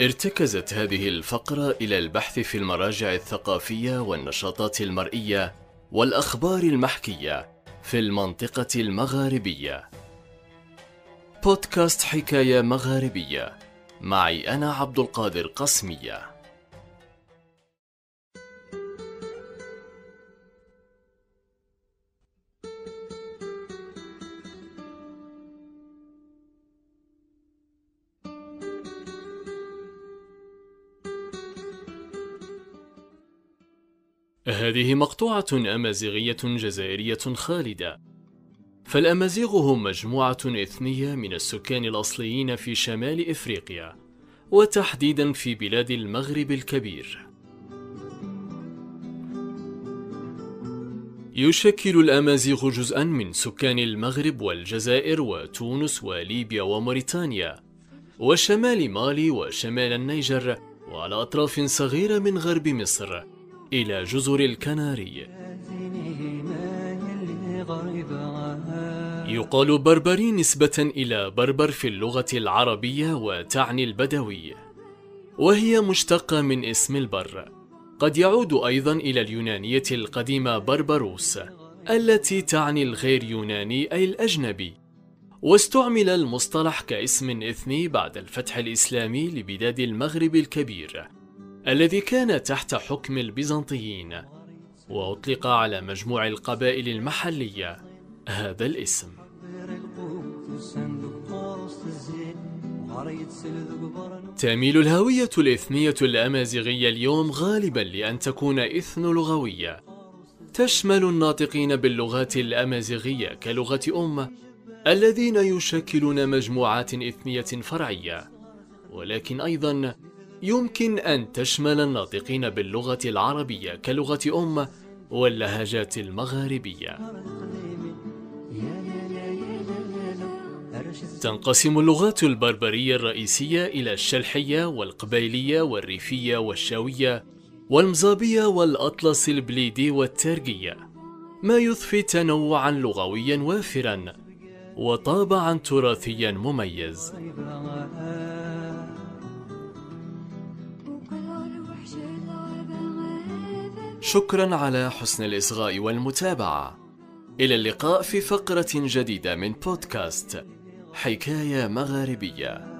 ارتكزت هذه الفقرة إلى البحث في المراجع الثقافية والنشاطات المرئية والأخبار المحكية في المنطقة المغاربية. بودكاست حكاية مغاربية معي أنا عبد القادر قسمية. هذه مقطوعة أمازيغية جزائرية خالدة. فالأمازيغ هم مجموعة إثنية من السكان الأصليين في شمال إفريقيا وتحديدا في بلاد المغرب الكبير. يشكل الأمازيغ جزءا من سكان المغرب والجزائر وتونس وليبيا وموريتانيا وشمال مالي وشمال النيجر وعلى أطراف صغيرة من غرب مصر. إلى جزر الكناري. يقال بربري نسبة إلى بربر في اللغة العربية وتعني البدوي وهي مشتقة من اسم البر. قد يعود أيضا إلى اليونانية القديمة بربروس التي تعني الغير يوناني أي الأجنبي. واستعمل المصطلح كاسم إثني بعد الفتح الإسلامي لبلاد المغرب الكبير. الذي كان تحت حكم البيزنطيين وأطلق على مجموع القبائل المحلية هذا الاسم. تميل الهوية الإثنية الأمازيغية اليوم غالبا لأن تكون إثنولغوية تشمل الناطقين باللغات الأمازيغية كلغة أم الذين يشكلون مجموعات إثنية فرعية. ولكن أيضا يمكن أن تشمل الناطقين باللغة العربية كلغة أم واللهجات المغاربية. تنقسم اللغات البربرية الرئيسية إلى الشلحية والقبيلية والريفية والشاوية والمزابية والأطلس البليدي والترجية ما يضفي تنوعا لغويا وافرا وطابعا تراثيا مميز شكرا على حسن الإصغاء والمتابعة. إلى اللقاء في فقرة جديدة من بودكاست حكاية مغاربية.